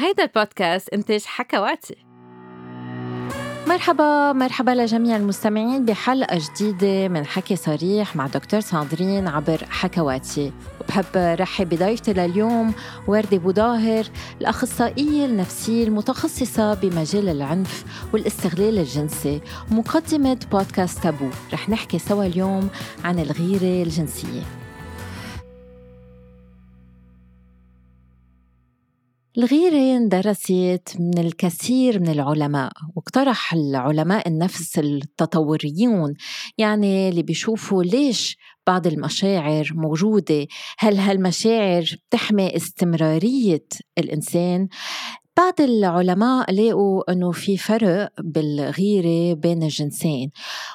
هيدا البودكاست إنتاج حكواتي. مرحبا مرحبا لجميع المستمعين بحلقة جديدة من حكي صريح مع دكتور ساندرين عبر حكواتي. بحب رحب بضيفتي لليوم وردة بوظاهر الأخصائية النفسية المتخصصة بمجال العنف والاستغلال الجنسي ومقدمة بودكاست تابو. رح نحكي سوا اليوم عن الغيرة الجنسية. الغيرة اندرست من الكثير من العلماء واقترح العلماء النفس التطوريون يعني اللي بيشوفوا ليش بعض المشاعر موجودة. هل هالمشاعر بتحمي استمرارية الإنسان؟ بعض العلماء لقوا إنه في فرق بالغيرة بين الجنسين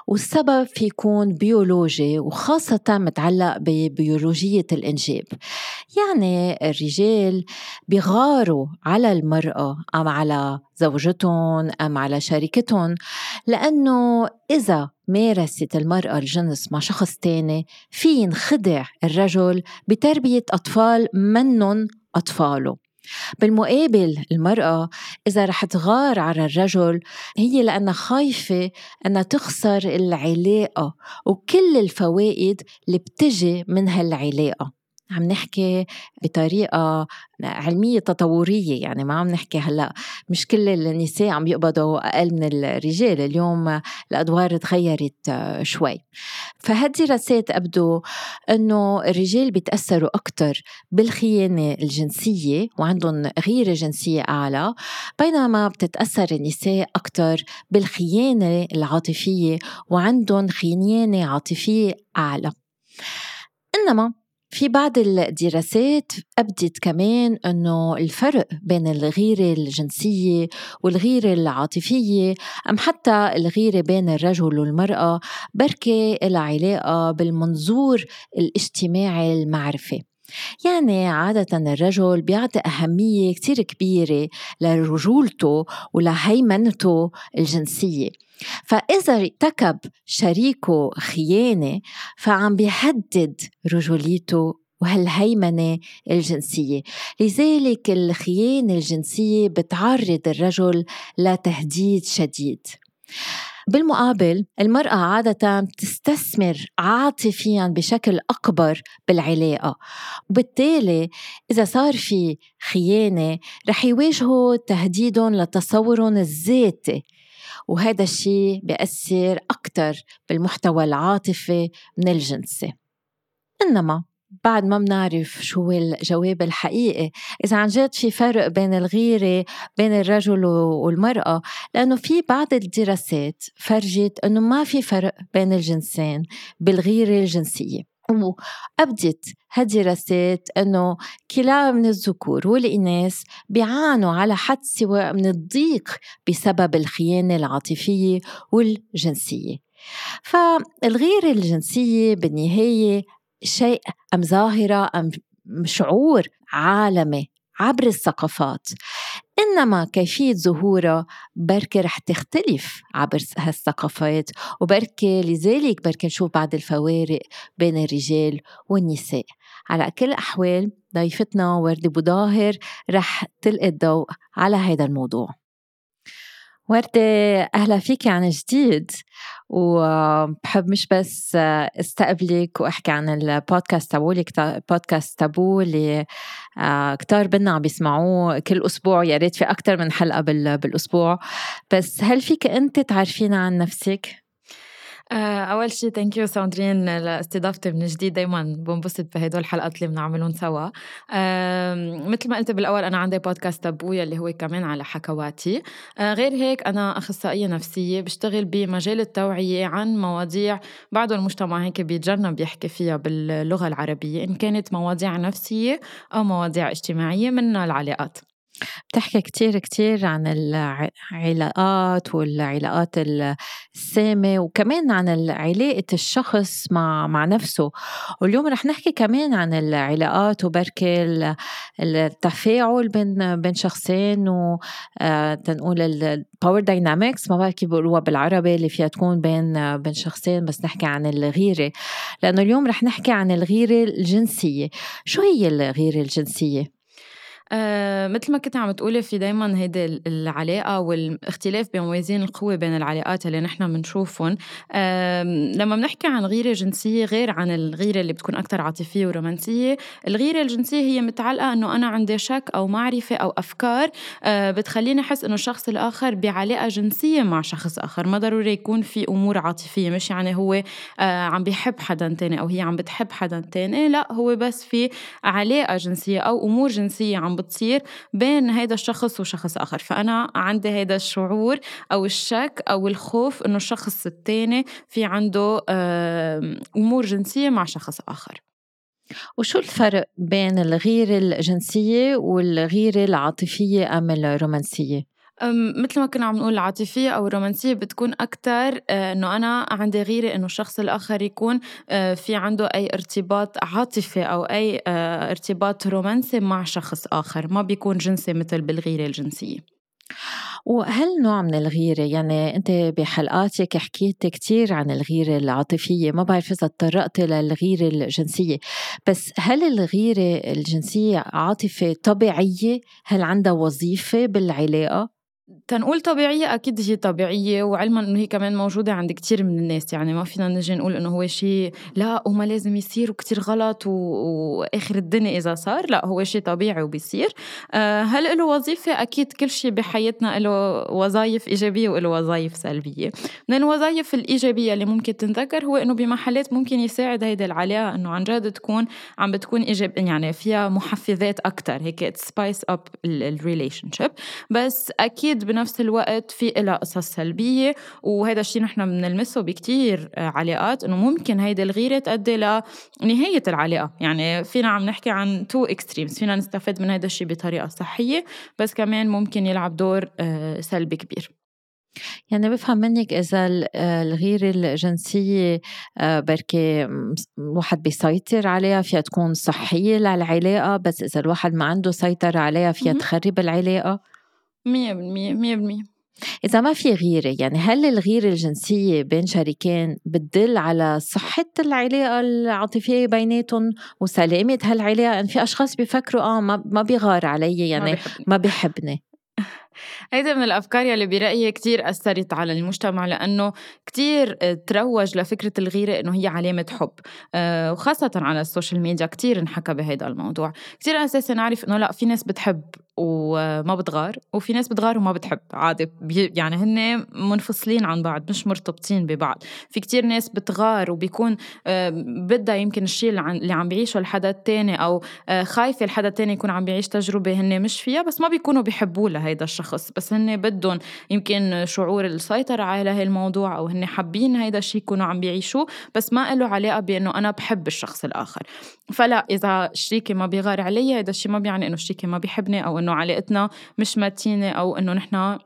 والسبب في يكون بيولوجي وخاصة متعلق ببيولوجية الإنجاب. يعني الرجال بيغاروا على المرأة أم على زوجتهم أم على شريكتهم لأنه إذا مارست المرأة الجنس مع شخص تاني في ينخدع الرجل بتربية أطفال منن أطفاله. بالمقابل المرأة إذا رح تغار على الرجل هي لأنها خايفة أنها تخسر العلاقة وكل الفوائد اللي بتجي من هالعلاقة. عم نحكي بطريقة علمية تطورية يعني ما عم نحكي هلأ. مش كل النساء عم يقبضوا أقل من الرجال اليوم الأدوار تغيرت شوي. فهالدراسات أبدو أنه الرجال بيتأثروا أكثر بالخيانة الجنسية وعندهم غيرة جنسية أعلى بينما بتتأثر النساء أكثر بالخيانة العاطفية وعندهم خيانة عاطفية أعلى. إنما في بعض الدراسات أبدت كمان أنه الفرق بين الغيرة الجنسية والغيرة العاطفية أم حتى الغيرة بين الرجل والمرأة بركة لها علاقة بالمنظور الاجتماعي المعرفي. يعني عادة الرجل بيعطي أهمية كتير كبيرة لرجولته ولهيمنته الجنسية. فإذا ارتكب شريكه خيانة فعم بيهدد رجوليته وهالهيمنة الجنسية. لذلك الخيانة الجنسية بتعرض الرجل لتهديد شديد. بالمقابل المرأة عادة بتستثمر عاطفيا بشكل أكبر بالعلاقة. وبالتالي إذا صار في خيانة رح يواجهوا تهديدهم لتصورهم الذاتي. وهذا الشيء بيأثر أكثر بالمحتوى العاطفي من الجنسي إنما بعد ما بنعرف شو الجواب الحقيقي. إذا عن جد في فرق بين الغيرة بين الرجل والمرأة لأنه في بعض الدراسات فرجت أنه ما في فرق بين الجنسين بالغيرة الجنسية. وأبدت هالدراسات أنه كلا من الذكور والإناث بيعانوا على حد سواء من الضيق بسبب الخيانة العاطفية والجنسية. فالغيرة الجنسية بالنهاية شيء أم ظاهرة أم شعور عالمي عبر الثقافات. إنما كيفية ظهورها بركة رح تختلف عبر هالثقافات وبركة لذلك بركة نشوف بعض الفوارق بين الرجال والنساء. على كل الأحوال ضيفتنا وردة بوظاهر رح تلقي الضوء على هذا الموضوع. وردة أهلا فيك عن جديد. وبحب مش بس استقبلك وأحكي عن البودكاست تبولي بودكاست تابو كتار بنا عم بيسمعوه كل أسبوع يا ريت في أكثر من حلقة بالأسبوع. بس هل فيك أنت تعرفينا عن نفسك؟ أول شيء thank you ساندرين لاستضافتي من جديد. دايما بنبسط بهدول الحلقات اللي بنعملهم سوا. مثل ما قلت بالأول أنا عندي بودكاست أبويا اللي هو كمان على حكواتي. آه، غير هيك أنا أخصائية نفسية بشتغل بمجال التوعية عن مواضيع بعض المجتمع هيك بيتجنب يحكي فيها باللغة العربية إن كانت مواضيع نفسية أو مواضيع اجتماعية منها العلاقات. بتحكي كتير كتير عن العلاقات والعلاقات السامة وكمان عن علاقة الشخص مع مع نفسه. واليوم رح نحكي كمان عن العلاقات وبركي التفاعل بين بين شخصين و آه، تنقول ال power dynamics ما بعرف كيف بيقولوها بالعربي اللي فيها تكون بين بين شخصين بس نحكي عن الغيرة. لأنه اليوم رح نحكي عن الغيرة الجنسية. شو هي الغيرة الجنسية؟ آه، مثل ما كنت عم تقولي في دايما هيدي العلاقة والاختلاف بموازين القوة بين العلاقات اللي نحن بنشوفهم آه، لما بنحكي عن غيرة جنسية غير عن الغيرة اللي بتكون أكثر عاطفية ورومانسية الغيرة الجنسية هي متعلقة أنه أنا عندي شك أو معرفة أو أفكار آه، بتخليني أحس أنه الشخص الآخر بعلاقة جنسية مع شخص آخر. ما ضروري يكون في أمور عاطفية مش يعني هو آه، عم بيحب حدا تاني أو هي عم بتحب حدا تاني لا هو بس في علاقة جنسية أو أمور جنسية عم بتصير بين هيدا الشخص وشخص آخر فأنا عندي هيدا الشعور أو الشك أو الخوف إنه الشخص التاني في عنده أمور جنسية مع شخص آخر وشو الفرق بين الغيرة الجنسية والغيرة العاطفية أم الرومانسية؟ مثل ما كنا عم نقول العاطفية أو الرومانسية بتكون أكتر آه، إنه أنا عندي غيرة إنه الشخص الآخر يكون آه، في عنده أي ارتباط عاطفي أو أي آه، ارتباط رومانسي مع شخص آخر ما بيكون جنسي مثل بالغيرة الجنسية وهل نوع من الغيرة يعني أنت بحلقاتك حكيت كتير عن الغيرة العاطفية ما بعرف إذا تطرقت للغيرة الجنسية بس هل الغيرة الجنسية عاطفة طبيعية؟ هل عندها وظيفة بالعلاقة؟ تنقول طبيعية؟ أكيد هي طبيعية وعلما إنه هي كمان موجودة عند كتير من الناس. يعني ما فينا نجي نقول إنه هو شيء لا وما لازم يصير وكتير غلط و... وآخر الدنيا إذا صار. لا هو شيء طبيعي وبيصير. آه هل له وظيفة؟ أكيد كل شيء بحياتنا له وظائف إيجابية وله وظائف سلبية. من الوظائف الإيجابية اللي ممكن تنذكر هو إنه بمحلات ممكن يساعد هيدا العلاقة إنه عن جد تكون عم بتكون إيجاب يعني فيها محفزات أكتر. هيك spice up ال relationship بس أكيد بنفس الوقت في إلها قصص سلبية وهذا الشيء نحن بنلمسه بكتير آه، علاقات إنه ممكن هيدي الغيرة تؤدي لنهاية العلاقة. يعني فينا عم نحكي عن two extremes فينا نستفاد من هذا الشيء بطريقة صحية بس كمان ممكن يلعب دور آه، سلبي كبير. يعني بفهم منك إذا آه، الغيرة الجنسية بركي الواحد بيسيطر عليها فيها تكون صحية للعلاقة بس إذا الواحد ما عنده سيطرة عليها فيها تخرب العلاقة. مية بالمية مية بالمية. إذا ما في غيرة يعني هل الغيرة الجنسية بين شريكين بتدل على صحة العلاقة العاطفية بيناتهم وسلامة هالعلاقة؟ إن في أشخاص بيفكروا آه ما, ما بيغار علي يعني ما, بيحبني. هيدا من الأفكار يلي برأيي كتير أثرت على المجتمع لأنه كتير تروج لفكرة الغيرة إنه هي علامة حب. آه، وخاصة على السوشيال ميديا كتير انحكى بهيدا الموضوع. كتير أساسا نعرف إنه لا في ناس بتحب وما بتغار وفي ناس بتغار وما بتحب عادي يعني هن منفصلين عن بعض مش مرتبطين ببعض. في كتير ناس بتغار وبيكون بدها يمكن الشيء اللي عم بيعيشه الحدا التاني أو آه، خايفة الحدا التاني يكون عم بيعيش تجربة هن مش فيها بس ما بيكونوا بيحبوا لهيدا الشخص. بس هن بدهم يمكن شعور السيطرة على هالموضوع الموضوع أو هن حابين هيدا الشيء يكونوا عم بيعيشوه بس ما له علاقة بأنه أنا بحب الشخص الآخر. فلا إذا شريكي ما بيغار علي هيدا الشيء ما بيعني إنه شريكي ما بيحبني أو إنه علاقتنا مش متينة أو إنه نحن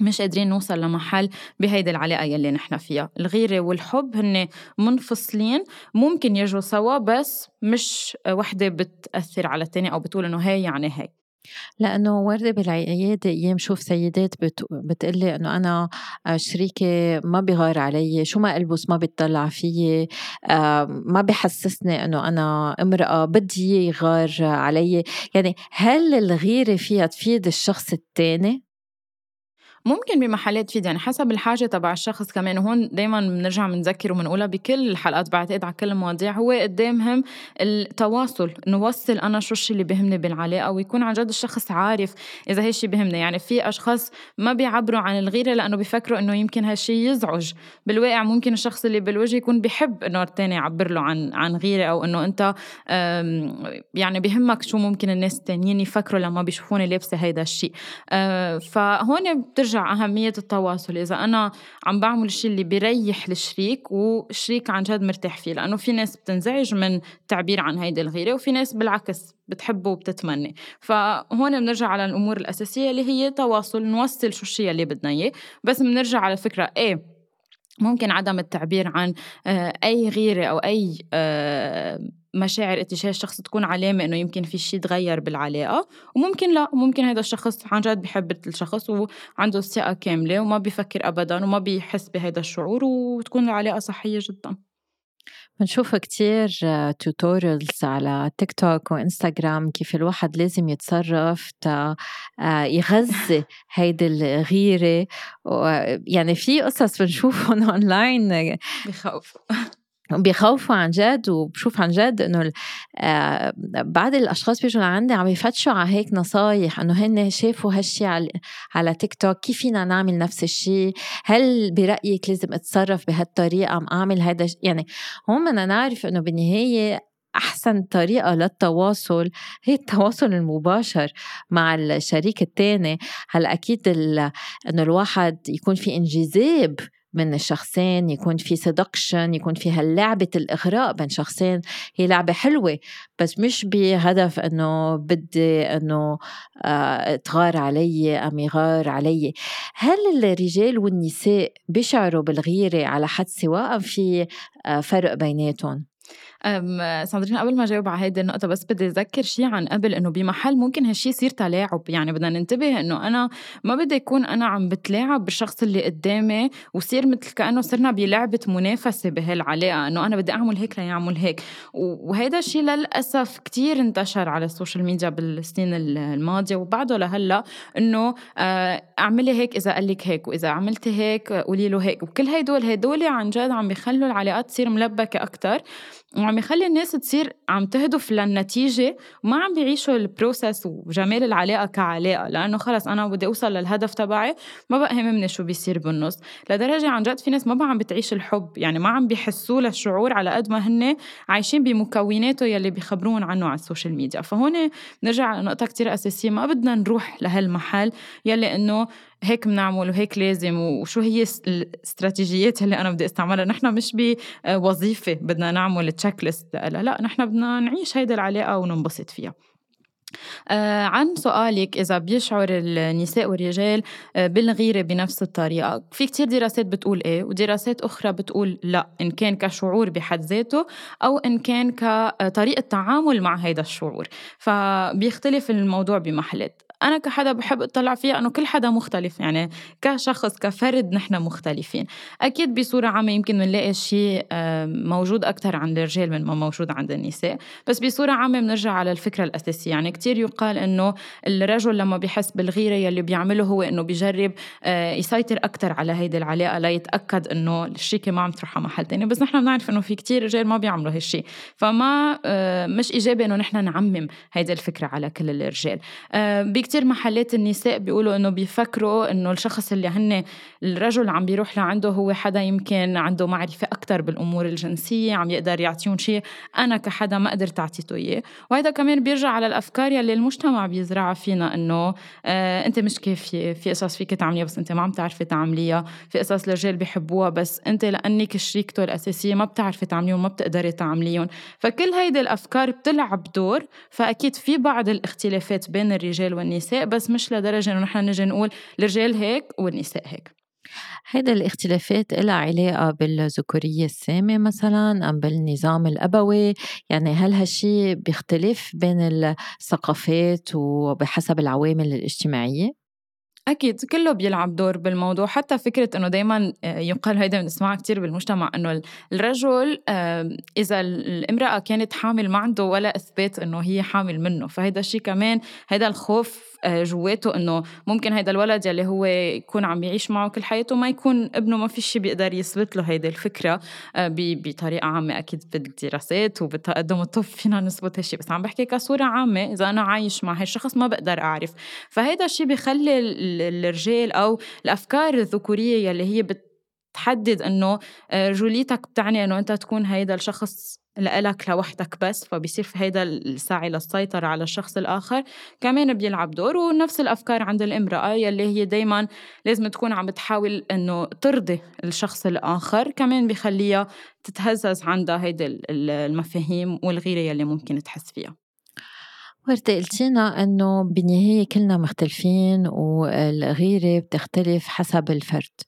مش قادرين نوصل لمحل بهيدي العلاقة يلي نحن فيها. الغيرة والحب هن منفصلين ممكن يجوا سوا بس مش وحدة بتأثر على التانية أو بتقول إنه هي يعني هي لأنه وردة بالعيادة أيام شوف سيدات بت... بتقلي إنه أنا شريكي ما بيغار علي شو ما ألبس ما بيطلع فيي ما بحسسني إنه أنا امرأة بدي يغار علي يعني هل الغيرة فيها تفيد الشخص التاني؟ ممكن بمحلات فيد يعني حسب الحاجة تبع الشخص كمان. وهون دايما بنرجع بنذكر وبنقولها بكل الحلقات بعتقد على كل المواضيع. هو قد إيه مهم التواصل نوصل أنا شو الشيء اللي بيهمني بالعلاقة ويكون عن جد الشخص عارف إذا هالشي بيهمني يعني في أشخاص ما بيعبروا عن الغيرة لأنه بيفكروا إنه يمكن هالشي يزعج. بالواقع ممكن الشخص اللي بالوجه يكون بيحب إنه التاني يعبر له عن عن غيرة أو إنه أنت يعني بيهمك شو ممكن الناس التانيين يفكروا لما بيشوفوني لابسة هيدا الشيء أه، فهون بترجع بترجع أهمية التواصل. إذا أنا عم بعمل الشيء اللي بيريح الشريك والشريك عن جد مرتاح فيه لأنه في ناس بتنزعج من التعبير عن هيدي الغيرة وفي ناس بالعكس بتحبه وبتتمنى. فهون بنرجع على الأمور الأساسية اللي هي تواصل نوصل شو الشيء اللي بدنا إياه. بس بنرجع على فكرة إيه ممكن عدم التعبير عن آه، أي غيرة أو أي آه، مشاعر اتجاه الشخص تكون علامة إنه يمكن في شيء تغير بالعلاقة وممكن لا ممكن هذا الشخص عن جد بحب الشخص وعنده الثقة كاملة وما بيفكر أبدا وما بيحس بهذا الشعور وتكون العلاقة صحية جدا. بنشوف كتير tutorials على تيك توك وانستغرام كيف الواحد لازم يتصرف تا آه، يغذي هيدي الغيرة يعني في قصص بنشوفهم اونلاين بخوف. بيخوفوا عن جد وبشوف عن جد إنه آه بعض الأشخاص بيجوا لعندي عم يفتشوا على هيك نصايح إنه هن شافوا هالشي على على تيك توك كيف فينا نعمل نفس الشيء هل برأيك لازم أتصرف بهالطريقة؟ أم أعمل هذا يعني هون بدنا نعرف إنه بالنهاية أحسن طريقة للتواصل هي التواصل المباشر مع الشريك الثاني هلأ أكيد إنه الواحد يكون في إنجذاب من الشخصين يكون في سدكشن يكون في هاللعبة الإغراء بين شخصين هي لعبة حلوة بس مش بهدف إنه بدي إنه آه تغار علي أم يغار علي هل الرجال والنساء بيشعروا بالغيرة على حد سواء أم في آه فرق بيناتهم؟ ساندرين قبل ما جاوب على هيدي النقطة بس بدي أذكر شيء عن قبل إنه بمحل ممكن هالشي يصير تلاعب. يعني بدنا ننتبه إنه أنا ما بدي يكون أنا عم بتلاعب بالشخص اللي قدامي وصير مثل كأنه صرنا بلعبة منافسة بهالعلاقة إنه أنا بدي أعمل هيك ليعمل هيك. وهيدا الشيء للأسف كتير انتشر على السوشيال ميديا بالسنين الماضية. وبعده لهلأ إنه آه، أعملي هيك إذا قال لك هيك وإذا عملتي هيك قولي له هيك. وكل هدول هدول عن جد عم بيخلوا العلاقات تصير ملبكة أكتر. وعم يخلي الناس تصير عم تهدف للنتيجة وما عم بيعيشوا ال process وجمال العلاقة كعلاقة لأنه خلص أنا بدي أوصل للهدف تبعي ما بقى هممني شو بيصير بالنص. لدرجة عن جد في ناس ما بقى عم بتعيش الحب يعني ما عم بيحسوا للشعور على قد ما هن عايشين بمكوناته يلي بيخبرون عنه على السوشيال ميديا. فهون نرجع على نقطة كتير أساسية ما بدنا نروح لهالمحل يلي إنه هيك بنعمل وهيك لازم وشو هي الاستراتيجيات اللي أنا بدي أستعملها. نحن مش بوظيفه بدنا نعمل تشيك ليست لا نحن بدنا نعيش هيدي العلاقة وننبسط فيها. آه عن سؤالك إذا بيشعر النساء والرجال آه بالغيرة بنفس الطريقة. في كتير دراسات بتقول إيه ودراسات أخرى بتقول لا إن كان كشعور بحد ذاته أو إن كان كطريقة تعامل مع هذا الشعور. فبيختلف الموضوع بمحلات. أنا كحدا بحب أطلع فيها إنه كل حدا مختلف يعني كشخص كفرد نحن مختلفين. أكيد بصورة عامة يمكن نلاقي شيء موجود أكثر عند الرجال من ما موجود عند النساء. بس بصورة عامة بنرجع على الفكرة الأساسية يعني كتير يقال إنه الرجل لما بيحس بالغيرة يلي بيعمله هو إنه بيجرب آه، يسيطر أكثر على هيدي العلاقة ليتأكد إنه الشريكه ما عم تروح على محل تاني. بس نحن بنعرف إنه في كتير رجال ما بيعملوا هالشيء فما آه، مش إيجابي إنه نحن نعمم هيدي الفكرة على كل الرجال. آه، كتير محلات النساء بيقولوا إنه بيفكروا إنه الشخص اللي هن الرجل عم بيروح لعنده هو حدا يمكن عنده معرفة أكتر بالأمور الجنسية عم يقدر يعطيهم شيء. أنا كحدا ما قدرت أعطيته إياه. وهذا كمان بيرجع على الأفكار يلي المجتمع بيزرعها فينا إنه آه أنت مش كافية في قصص فيك تعمليها بس أنت ما عم تعرفي تعمليها. في قصص الرجال بيحبوها بس أنت لأنك شريكته الأساسية ما بتعرفي تعمليهم ما بتقدري تعمليهم. فكل هيدي الأفكار بتلعب دور. فأكيد في بعض الاختلافات بين الرجال والنساء النساء بس مش لدرجة إنه نحن نجي نقول الرجال هيك والنساء هيك. هيدا الاختلافات لها علاقة بالذكورية السامة مثلا أم بالنظام الأبوي؟ يعني هل هالشي بيختلف بين الثقافات وبحسب العوامل الاجتماعية؟ أكيد كله بيلعب دور بالموضوع. حتى فكرة إنه دايما آه، يقال هيدا بنسمعها كتير بالمجتمع إنه الرجل إذا الامرأة كانت حامل ما عنده ولا إثبات إنه هي حامل منه. فهيدا الشيء كمان هيدا الخوف جواته إنه ممكن هيدا الولد يلي هو يكون عم يعيش معه كل حياته ما يكون ابنه ما في شيء بيقدر يثبت له هيدي الفكرة آه، بطريقة عامة أكيد بالدراسات وبالتقدم الطب فينا نثبت هالشيء بس عم بحكي كصورة عامة إذا أنا عايش مع هالشخص ما بقدر أعرف. فهيدا الشيء بخلي الرجال أو الأفكار الذكورية يلي هي بتحدد إنه آه، رجوليتك بتعني إنه أنت تكون هيدا الشخص لإلك لوحدك بس فبصير في هيدا السعي للسيطرة على الشخص الآخر. كمان بيلعب دور ونفس الأفكار عند الامرأة يلي هي دايما لازم تكون عم بتحاول إنه ترضي الشخص الآخر. كمان بخليها تتهزز عندها هيدي المفاهيم والغيرة يلي ممكن تحس فيها. وردة قلتينا إنه بالنهاية كلنا مختلفين والغيرة بتختلف حسب الفرد.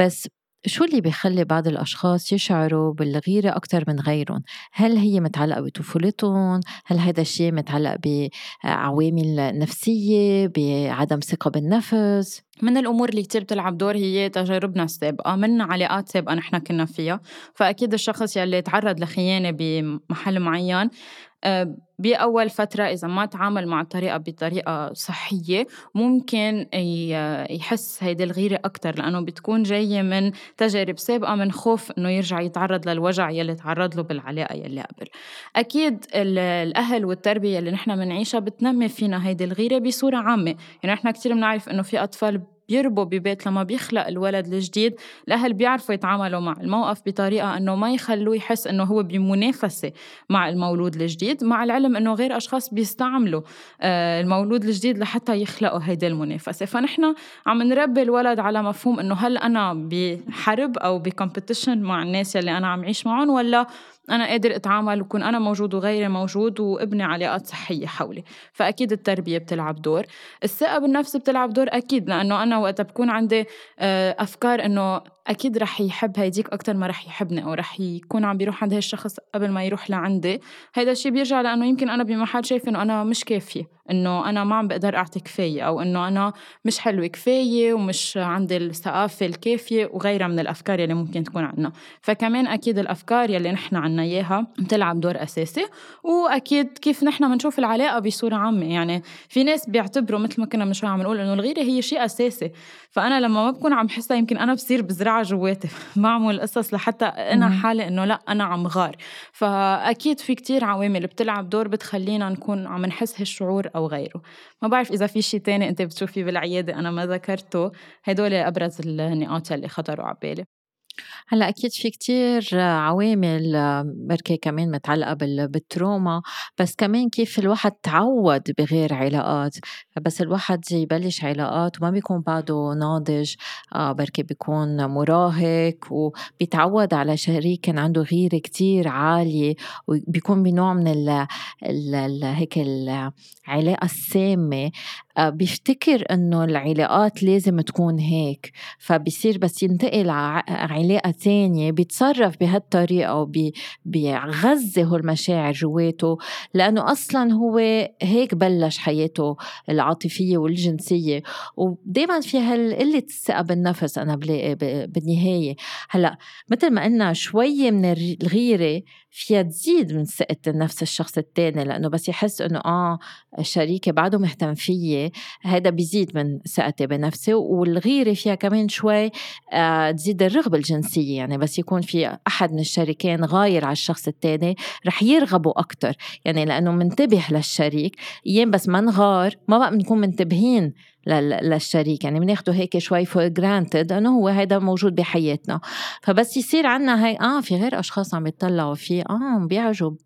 بس شو اللي بيخلي بعض الأشخاص يشعروا بالغيرة أكثر من غيرهم؟ هل هي متعلقة بطفولتهم؟ هل هذا الشيء متعلق بعوامل نفسية؟ بعدم ثقة بالنفس؟ من الأمور اللي كتير بتلعب دور هي تجاربنا السابقة من علاقات سابقة نحن كنا فيها فأكيد الشخص يلي تعرض لخيانة بمحل معين آه، بأول فترة إذا ما تعامل مع الطريقة بطريقة صحية ممكن يحس هيدي الغيرة أكتر لأنه بتكون جاية من تجارب سابقة من خوف إنه يرجع يتعرض للوجع يلي تعرض له بالعلاقة يلي قبل. أكيد الأهل والتربية اللي نحن بنعيشها بتنمي فينا هيدي الغيرة بصورة عامة. يعني نحن كتير بنعرف إنه في أطفال بيربوا ببيت لما بيخلق الولد الجديد الأهل بيعرفوا يتعاملوا مع الموقف بطريقة أنه ما يخلوه يحس أنه هو بمنافسة مع المولود الجديد مع العلم أنه غير أشخاص بيستعملوا آه، المولود الجديد لحتى يخلقوا هيدي المنافسة. فنحن عم نربي الولد على مفهوم أنه هل أنا بحرب أو بكمبيتيشن مع الناس اللي أنا عم عيش معهم ولا أنا قادر أتعامل وكون أنا موجود وغيري موجود وابني علاقات صحية حولي فأكيد التربية بتلعب دور. الثقة بالنفس بتلعب دور أكيد لأنه أنا وقتها بكون عندي آه، أفكار إنه أكيد رح يحب هيديك أكتر ما رح يحبني أو رح يكون عم بيروح عند هالشخص قبل ما يروح لعندي. هيدا الشيء بيرجع لأنه يمكن أنا بمحل شايف إنه أنا مش كافية إنه أنا ما عم بقدر أعطي كفاية أو إنه أنا مش حلوة كفاية ومش عندي الثقافة الكافية وغيرها من الأفكار يلي ممكن تكون عنا. فكمان أكيد الأفكار يلي نحن عنا إياها بتلعب دور أساسي وأكيد كيف نحن بنشوف العلاقة بصورة عامة. يعني في ناس بيعتبروا مثل ما كنا من شوي عم نقول إنه الغيرة هي شيء أساسي. فأنا لما ما بكون عم حسها يمكن أنا بصير بزرع جواتي بعمل قصص لحتى أنا حالي إنه لا أنا عم غار. فأكيد في كتير عوامل بتلعب دور بتخلينا نكون عم نحس هالشعور أو غيره. ما بعرف إذا في شيء تاني أنت بتشوفيه بالعيادة أنا ما ذكرته. هدول أبرز النقاط اللي خطروا على بالي. هلأ أكيد في كتير عوامل بركي كمان متعلقة بالتروما بس كمان كيف الواحد تعود بغير علاقات؟ بس الواحد يبلش علاقات وما بيكون بعده ناضج آه بركي بيكون مراهق وبيتعود على شريك عنده غيرة كتير عالية وبيكون بنوع من ال هيك العلاقة السامة. بيفتكر إنه العلاقات لازم تكون هيك فبصير بس ينتقل على علاقة تانية بيتصرف بهالطريقة وبيغذي هالمشاعر جواته لأنه أصلا هو هيك بلش حياته العاطفية والجنسية. ودايما في هالقلة الثقة بالنفس أنا بلاقي بالنهاية. هلأ مثل ما قلنا شوية من الغيرة فيها تزيد من ثقة النفس الشخص التاني لأنه بس يحس إنه آه شريكي بعده مهتم فيي هذا بيزيد من ثقتي بنفسي والغيرة فيها كمان شوي آه تزيد الرغبة الجنسية. يعني بس يكون في أحد من الشريكين غاير على الشخص التاني رح يرغبوا أكتر. يعني لأنه منتبه للشريك أيام بس ما نغار ما بقى بنكون منتبهين للشريك. يعني بناخده هيك شوي for granted إنه هو هذا موجود بحياتنا. فبس يصير عنا هي آه في غير أشخاص عم يطلعوا فيه. آه بيعجب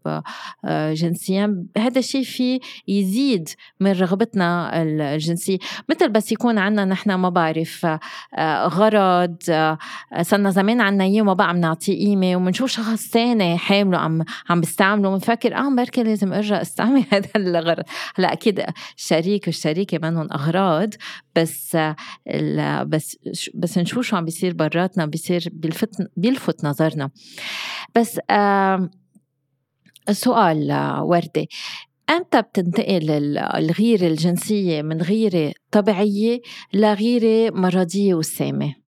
آه جنسيا. هذا الشيء في يزيد من رغبتنا الجنسية. مثل بس يكون عنا نحن ما بعرف آه غرض آه صرنا زمان عنا إياه وما بقى عم نعطيه قيمة وبنشوف شخص ثاني حامله عم عم بيستعمله بنفكر آه بركي لازم أرجع أستعمل هذا الغرض. هلأ أكيد الشريك والشريكة منهم أغراض بس بس بس نشوف شو عم بيصير براتنا بيصير بيلفت بيلفت نظرنا بس سؤال وردة أمتى بتنتقل الغيرة الجنسية من غيرة طبيعية لغيرة مرضية وسامة؟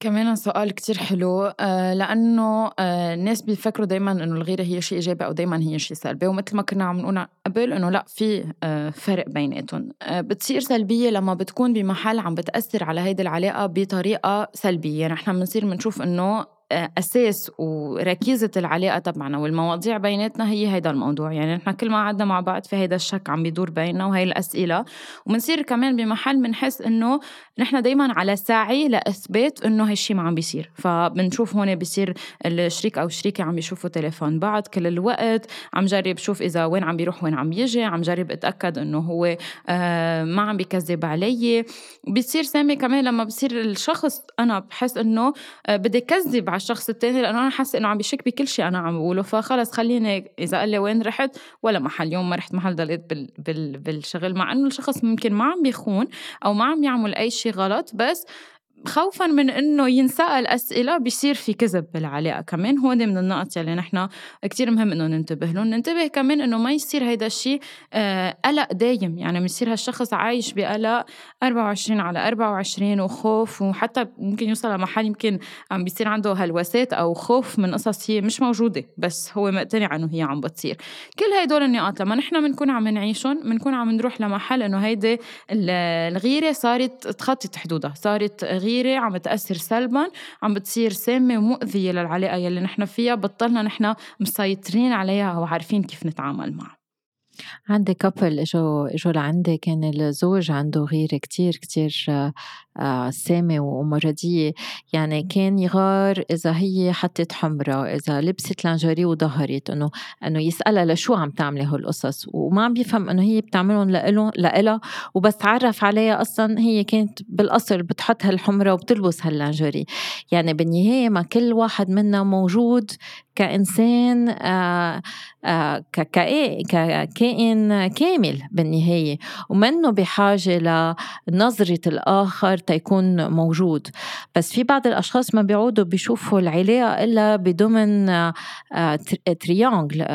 كمان سؤال كتير حلو آه، لأنه آه، الناس بيفكروا دايما إنه الغيرة هي شيء إيجابي أو دايما هي شيء سلبي ومثل ما كنا عم نقول قبل إنه لأ في آه، فرق بيناتهم. بتصير سلبية لما بتكون بمحل عم بتأثر على هيدي العلاقة بطريقة سلبية. يعني إحنا بنصير بنشوف إنه أساس وركيزة العلاقة تبعنا والمواضيع بيناتنا هي هيدا الموضوع. يعني نحن كل ما قعدنا مع بعض في هيدا الشك عم بيدور بيننا وهي الأسئلة. وبنصير كمان بمحل بنحس إنه نحن دائما على سعي لإثبات إنه هالشيء ما عم بيصير. فبنشوف هون بيصير الشريك أو الشريكة عم بيشوفوا تليفون بعض كل الوقت. عم جرب شوف إذا وين عم بيروح وين عم يجي. عم جرب أتأكد إنه هو آه ما عم بيكذب علي. بتصير سامي كمان لما بصير الشخص أنا بحس إنه آه بدي كذب على الشخص التاني لأنه أنا حاسة إنه عم بشك بكل شيء أنا عم بقوله. فخلص خليني إذا قال لي وين رحت ولا محل. يوم ما رحت محل ضليت بال بال بالشغل مع إنه الشخص ممكن ما عم بيخون أو ما عم يعمل أي شيء غلط بس خوفا من إنه ينسأل أسئلة بيصير في كذب بالعلاقة. كمان هو من النقط يلي نحن كتير مهم إنه ننتبه لهم ننتبه كمان إنه ما يصير هيدا الشيء آه، قلق دايم. يعني بيصير هالشخص عايش بقلق 24 على 24 وخوف وحتى ممكن يوصل لمحل يمكن عم بيصير عنده هلوسات أو خوف من قصص هي مش موجودة بس هو مقتنع إنه هي عم بتصير. كل هدول النقاط لما نحن بنكون عم نعيشهم بنكون عم نروح لمحل إنه هيدي الغيرة صارت تخطط حدودها صارت غيرة عم تاثر سلبا عم بتصير سامة ومؤذيه للعلاقة يلي نحن فيها بطلنا نحن مسيطرين عليها وعارفين كيف نتعامل معها. عندي couple اجوا اجوا لعندي كان الزوج عنده غيرة كتير كتير آه، سامة ومرضية. يعني كان يغار إذا هي حطت حمرة إذا لبست لانجري وظهرت إنه إنه يسألها لشو عم تعملي هالقصص. وما عم بيفهم إنه هي بتعملهم لإله لإلها وبس تعرف عليها أصلا هي كانت بالأصل بتحط هالحمرة وبتلبس هاللانجري يعني بالنهاية ما كل واحد منا موجود كإنسان آه آه ككائن كامل بالنهاية ومنه بحاجة لنظرة الآخر تيكون موجود. بس في بعض الأشخاص ما بيعودوا بيشوفوا العلاقة إلا بضمن آه تريانجل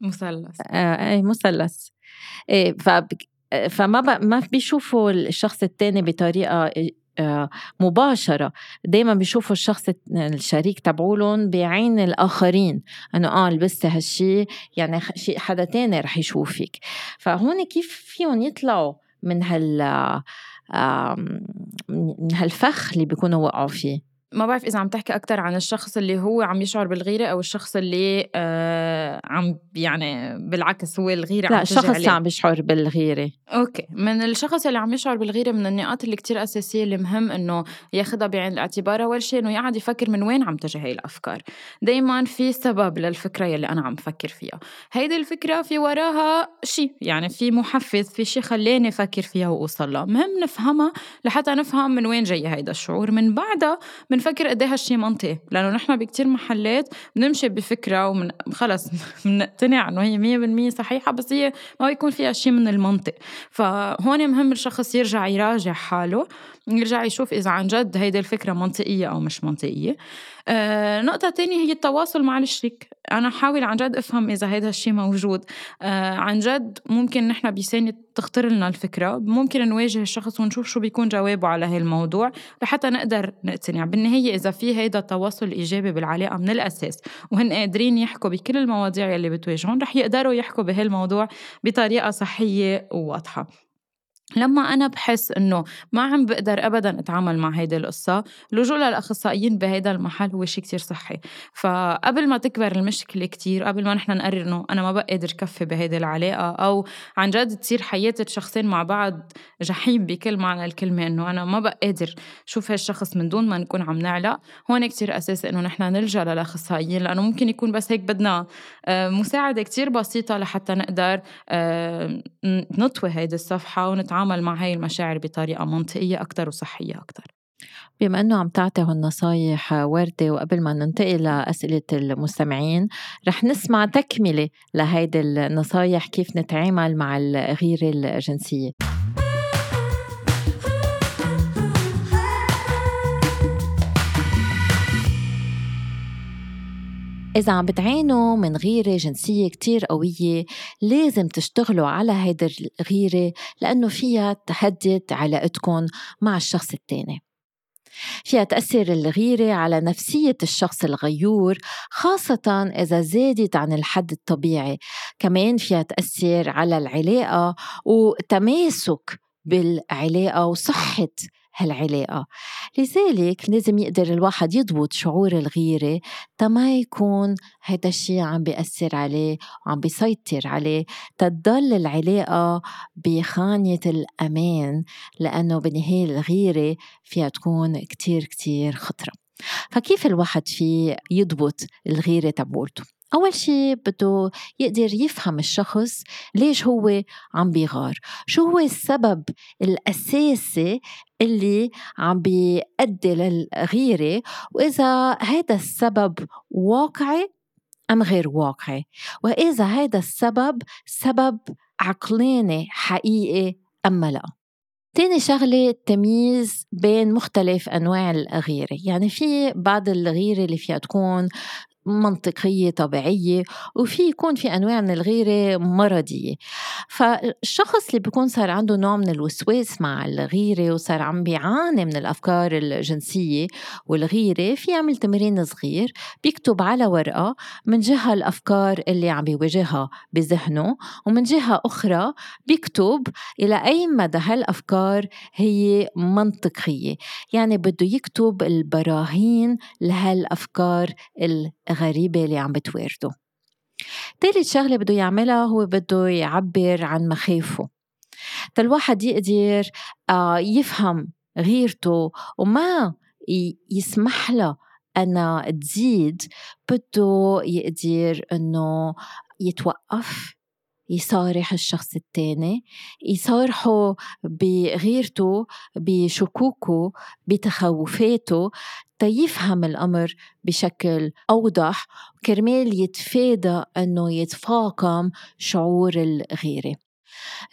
مثلث. أي مثلث. إيه فما ما بيشوفوا الشخص الثاني بطريقة مباشرة. دايما بيشوفوا الشخص الشريك تبعولن بعين الآخرين. أنه آه لبستي هالشي يعني شيء حدا تاني رح يشوفك. فهون كيف فيهم يطلعوا من هال من هالفخ اللي بيكونوا وقعوا فيه؟ ما بعرف إذا عم تحكي أكثر عن الشخص اللي هو عم يشعر بالغيرة أو الشخص اللي آه عم يعني بالعكس هو الغيرة لا عم الشخص اللي عم يشعر بالغيرة. أوكي. من الشخص اللي عم يشعر بالغيرة من النقاط اللي كتير أساسية اللي مهم إنه ياخذها بعين الاعتبار أول شيء إنه يقعد يفكر من وين عم تجي هي الأفكار. دائما في سبب للفكرة يلي أنا عم فكر فيها. هيدي الفكرة في وراها شيء يعني في محفز في شيء خلاني أفكر فيها وأوصل لها. مهم نفهمها لحتى نفهم من وين جاي هيدا الشعور. من بعدها من بنفكر قد إيه هالشي منطقي لأنه نحن بكتير محلات بنمشي بفكرة ومن خلص بنقتنع إنه هي 100% صحيحة بس هي ما بيكون فيها شيء من المنطق. فهون مهم الشخص يرجع يراجع حاله يرجع يشوف إذا عن جد هيدي الفكرة منطقية أو مش منطقية. آه نقطة تانية هي التواصل مع الشريك. أنا حاول عن جد أفهم إذا هذا الشيء موجود. آه عن جد ممكن نحن بثانية تخطر لنا الفكرة. ممكن نواجه الشخص ونشوف شو بيكون جوابه على هاي الموضوع لحتى نقدر نقتنع. بالنهاية إذا في هيدا التواصل الإيجابي بالعلاقة من الأساس وهن قادرين يحكوا بكل المواضيع اللي بتواجههم رح يقدروا يحكوا بهالموضوع بطريقة صحية وواضحة. لما أنا بحس إنه ما عم بقدر أبدا أتعامل مع هيدي القصة اللجوء للأخصائيين بهيدا المحل هو شيء كتير صحي. فقبل ما تكبر المشكلة كتير قبل ما نحن نقرر إنه أنا ما بقى قادر كفي بهيدي العلاقة أو عن جد تصير حياة الشخصين مع بعض جحيم بكل معنى الكلمة إنه أنا ما بقى قادر شوف هالشخص من دون ما نكون عم نعلق هون كتير أساسي إنه نحن نلجأ للأخصائيين لأنه ممكن يكون بس هيك بدنا آه، مساعدة كتير بسيطة لحتى نقدر آه، نطوي هيدي الصفحة ونتعامل نتعامل مع هاي المشاعر بطريقة منطقية أكتر وصحية أكتر. بما إنه عم تعطي هالنصايح وردة وقبل ما ننتقل لأسئلة المستمعين رح نسمع تكملة لهيدي النصايح كيف نتعامل مع الغيرة الجنسية. إذا عم بتعانوا من غيرة جنسية كتير قوية لازم تشتغلوا على هيدا الغيرة لأنه فيها تهدد علاقتكم مع الشخص التاني. فيها تأثر الغيرة على نفسية الشخص الغيور خاصة إذا زادت عن الحد الطبيعي. كمان فيها تأثر على العلاقة وتماسك بالعلاقة وصحة هالعلاقة. لذلك لازم يقدر الواحد يضبط شعور الغيرة تما يكون هيدا الشيء عم بيأثر عليه وعم بيسيطر عليه. تضل العلاقة بخانة الأمان لأنه بالنهاية الغيرة فيها تكون كتير كتير خطرة. فكيف الواحد في يضبط الغيرة تبولته أول شيء بده يقدر يفهم الشخص ليش هو عم بيغار. شو هو السبب الأساسي اللي عم بيؤدي للغيرة؟ وإذا هذا السبب واقعي أم غير واقعي؟ وإذا هذا السبب سبب عقلاني حقيقي أم لا. تاني شغلة التمييز بين مختلف أنواع الغيرة. يعني في بعض الغيرة اللي فيها تكون منطقية طبيعية وفي يكون في أنواع من الغيرة مرضية. فالشخص اللي بيكون صار عنده نوع من الوسواس مع الغيرة وصار عم بيعاني من الأفكار الجنسية والغيرة في يعمل تمرين صغير بيكتب على ورقة من جهة الأفكار اللي عم بيواجهها بذهنه ومن جهة أخرى بيكتب إلى أي مدى هالأفكار هي منطقية. يعني بده يكتب البراهين لهالأفكار غريبة اللي عم بتوارده. تالت شغلة بده يعملها هو بده يعبر عن مخاوفه الواحد يقدر آه، يفهم غيرته وما يسمح لها أنا تزيد بده يقدر إنه يتوقف يصارح الشخص التاني يصارحه بغيرته بشكوكه بتخوفاته. تيفهم الأمر بشكل أوضح كرمال يتفادى أنه يتفاقم شعور الغيرة.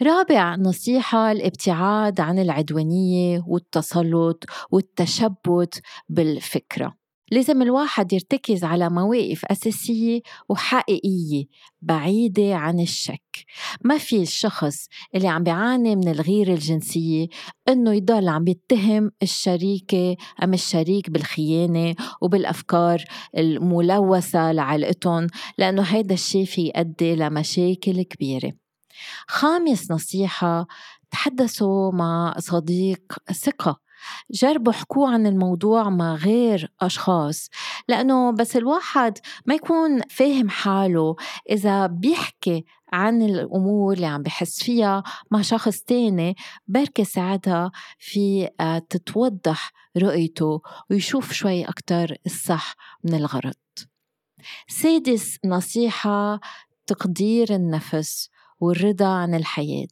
رابع نصيحة الابتعاد عن العدوانية والتسلط والتشبت بالفكرة. لازم الواحد يرتكز على مواقف أساسية وحقيقية بعيدة عن الشك. ما في الشخص اللي عم بيعاني من الغيرة الجنسية إنه يضل عم بيتهم الشريكة أم الشريك بالخيانة وبالأفكار الملوثة لعلاقتهم لأنه هيدا الشيء في يؤدي لمشاكل كبيرة. خامس نصيحة تحدثوا مع صديق ثقة. جربوا حكوا عن الموضوع مع غير أشخاص لأنه بس الواحد ما يكون فاهم حاله. إذا بيحكي عن الأمور اللي عم بحس فيها مع شخص تاني بركة ساعتها في آه، تتوضح رؤيته ويشوف شوي أكتر الصح من الغلط. سادس نصيحة تقدير النفس. والرضا عن الحياة.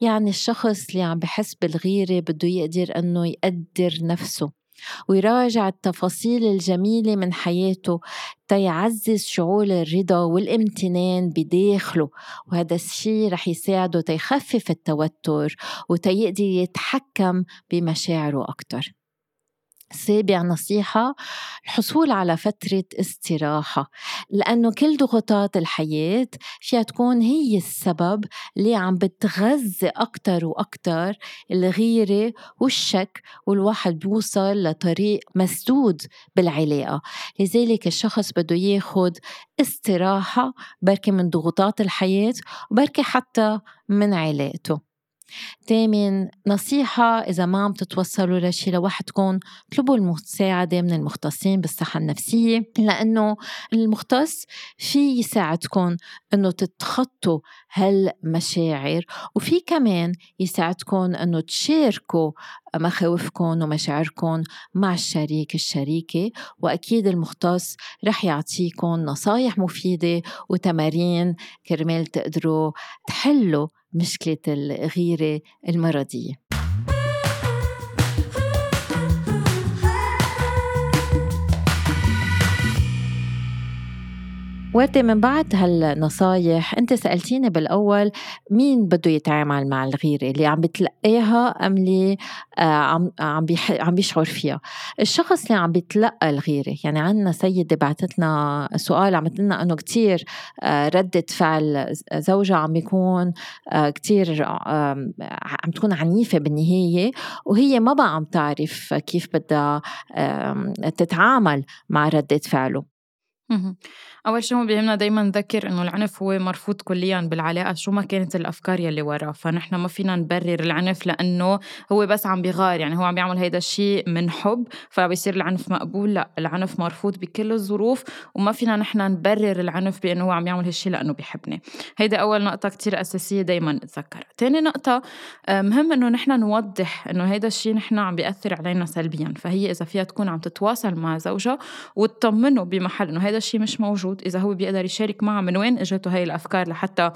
يعني الشخص اللي عم بحس بالغيرة بده يقدر أنه يقدر نفسه ويراجع التفاصيل الجميلة من حياته تيعزز شعور الرضا والامتنان بداخله. وهذا الشيء رح يساعده تيخفف التوتر وتيقدر يتحكم بمشاعره أكتر. سابع نصيحة الحصول على فترة استراحة لأنه كل ضغوطات الحياة فيها تكون هي السبب اللي عم بتغذي أكتر وأكتر الغيرة والشك والواحد بيوصل لطريق مسدود بالعلاقة. لذلك الشخص بده ياخد استراحة بركي من ضغوطات الحياة وبركي حتى من علاقته. تامن نصيحة إذا ما عم تتوصلوا لشي لوحدكم اطلبوا المساعدة من المختصين بالصحة النفسية لأنه المختص في يساعدكم إنه تتخطوا هالمشاعر وفي كمان يساعدكم إنه تشاركوا مخاوفكم ومشاعركم مع الشريك الشريكة وأكيد المختص رح يعطيكم نصايح مفيدة وتمارين كرمال تقدروا تحلوا مشكلة الغيرة المرضية. وردة من بعد هالنصايح أنت سألتيني بالأول مين بده يتعامل مع الغيرة؟ اللي عم بتلقاها أم اللي آه، عم عم عم بيشعر فيها؟ الشخص اللي عم بيتلقى الغيرة يعني عنا سيدة بعثت لنا سؤال عم لنا أنه كتير آه، ردة فعل زوجها عم بيكون آه، كتير عم تكون عنيفة بالنهاية وهي ما بقى عم تعرف كيف بدها تتعامل مع ردة فعله. أول شي هون بيهمنا دايما نذكر إنه العنف هو مرفوض كليا بالعلاقة شو ما كانت الأفكار يلي وراه. فنحن ما فينا نبرر العنف لأنه هو بس عم بيغار يعني هو عم بيعمل هيدا الشيء من حب فبيصير العنف مقبول. لا العنف مرفوض بكل الظروف وما فينا نحن نبرر العنف بأنه هو عم يعمل هالشيء لأنه بيحبني. هيدا أول نقطة كتير أساسية دايما نتذكرها. تاني نقطة آه، مهم إنه نحن نوضح إنه هيدا الشيء نحن عم بيأثر علينا سلبيا. فهي إذا فيها تكون عم تتواصل مع زوجها وتطمنه بمحل إنه هيدا الشيء مش موجود إذا هو بيقدر يشارك معها من وين إجته هاي الأفكار لحتى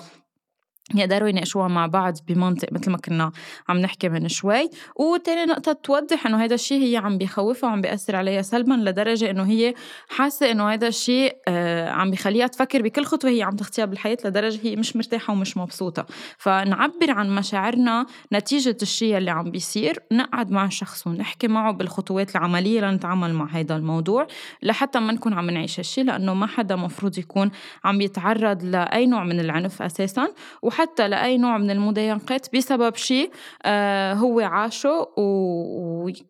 يقدروا يناقشوها مع بعض بمنطق مثل ما كنا عم نحكي من شوي. وتاني نقطة توضح إنه هذا الشيء هي عم بيخوفها وعم بيأثر عليها سلبا لدرجة إنه هي حاسة إنه هذا الشيء آه عم بخليها تفكر بكل خطوة هي عم تخطيها بالحياة لدرجة هي مش مرتاحة ومش مبسوطة. فنعبر عن مشاعرنا نتيجة الشيء اللي عم بيصير نقعد مع الشخص ونحكي معه بالخطوات العملية لنتعامل مع هذا الموضوع لحتى ما نكون عم نعيش هالشيء لأنه ما حدا مفروض يكون عم يتعرض لأي نوع من العنف أساسا. وحتى لأي نوع من المضايقات بسبب شيء آه هو عاشه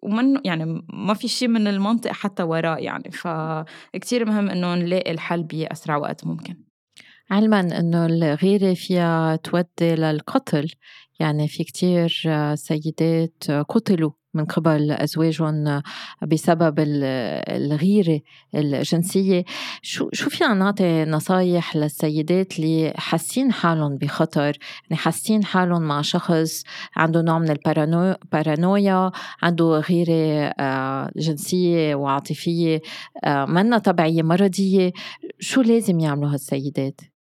ومن يعني ما في شيء من المنطق حتى وراه يعني. فكتير مهم إنه نلاقي الحل بأسرع وقت ممكن. علما إنه الغيرة فيها تودي للقتل. يعني في كتير سيدات قتلوا. من قبل أزواجهم بسبب الغيرة الجنسية. شو شو فينا نعطي نصايح للسيدات اللي حاسين حالهم بخطر؟ يعني حاسين حالهم مع شخص عنده نوع من البارانويا عنده غيرة آه، جنسية وعاطفية آه، منا طبيعية مرضية. شو لازم يعملوا هالسيدات؟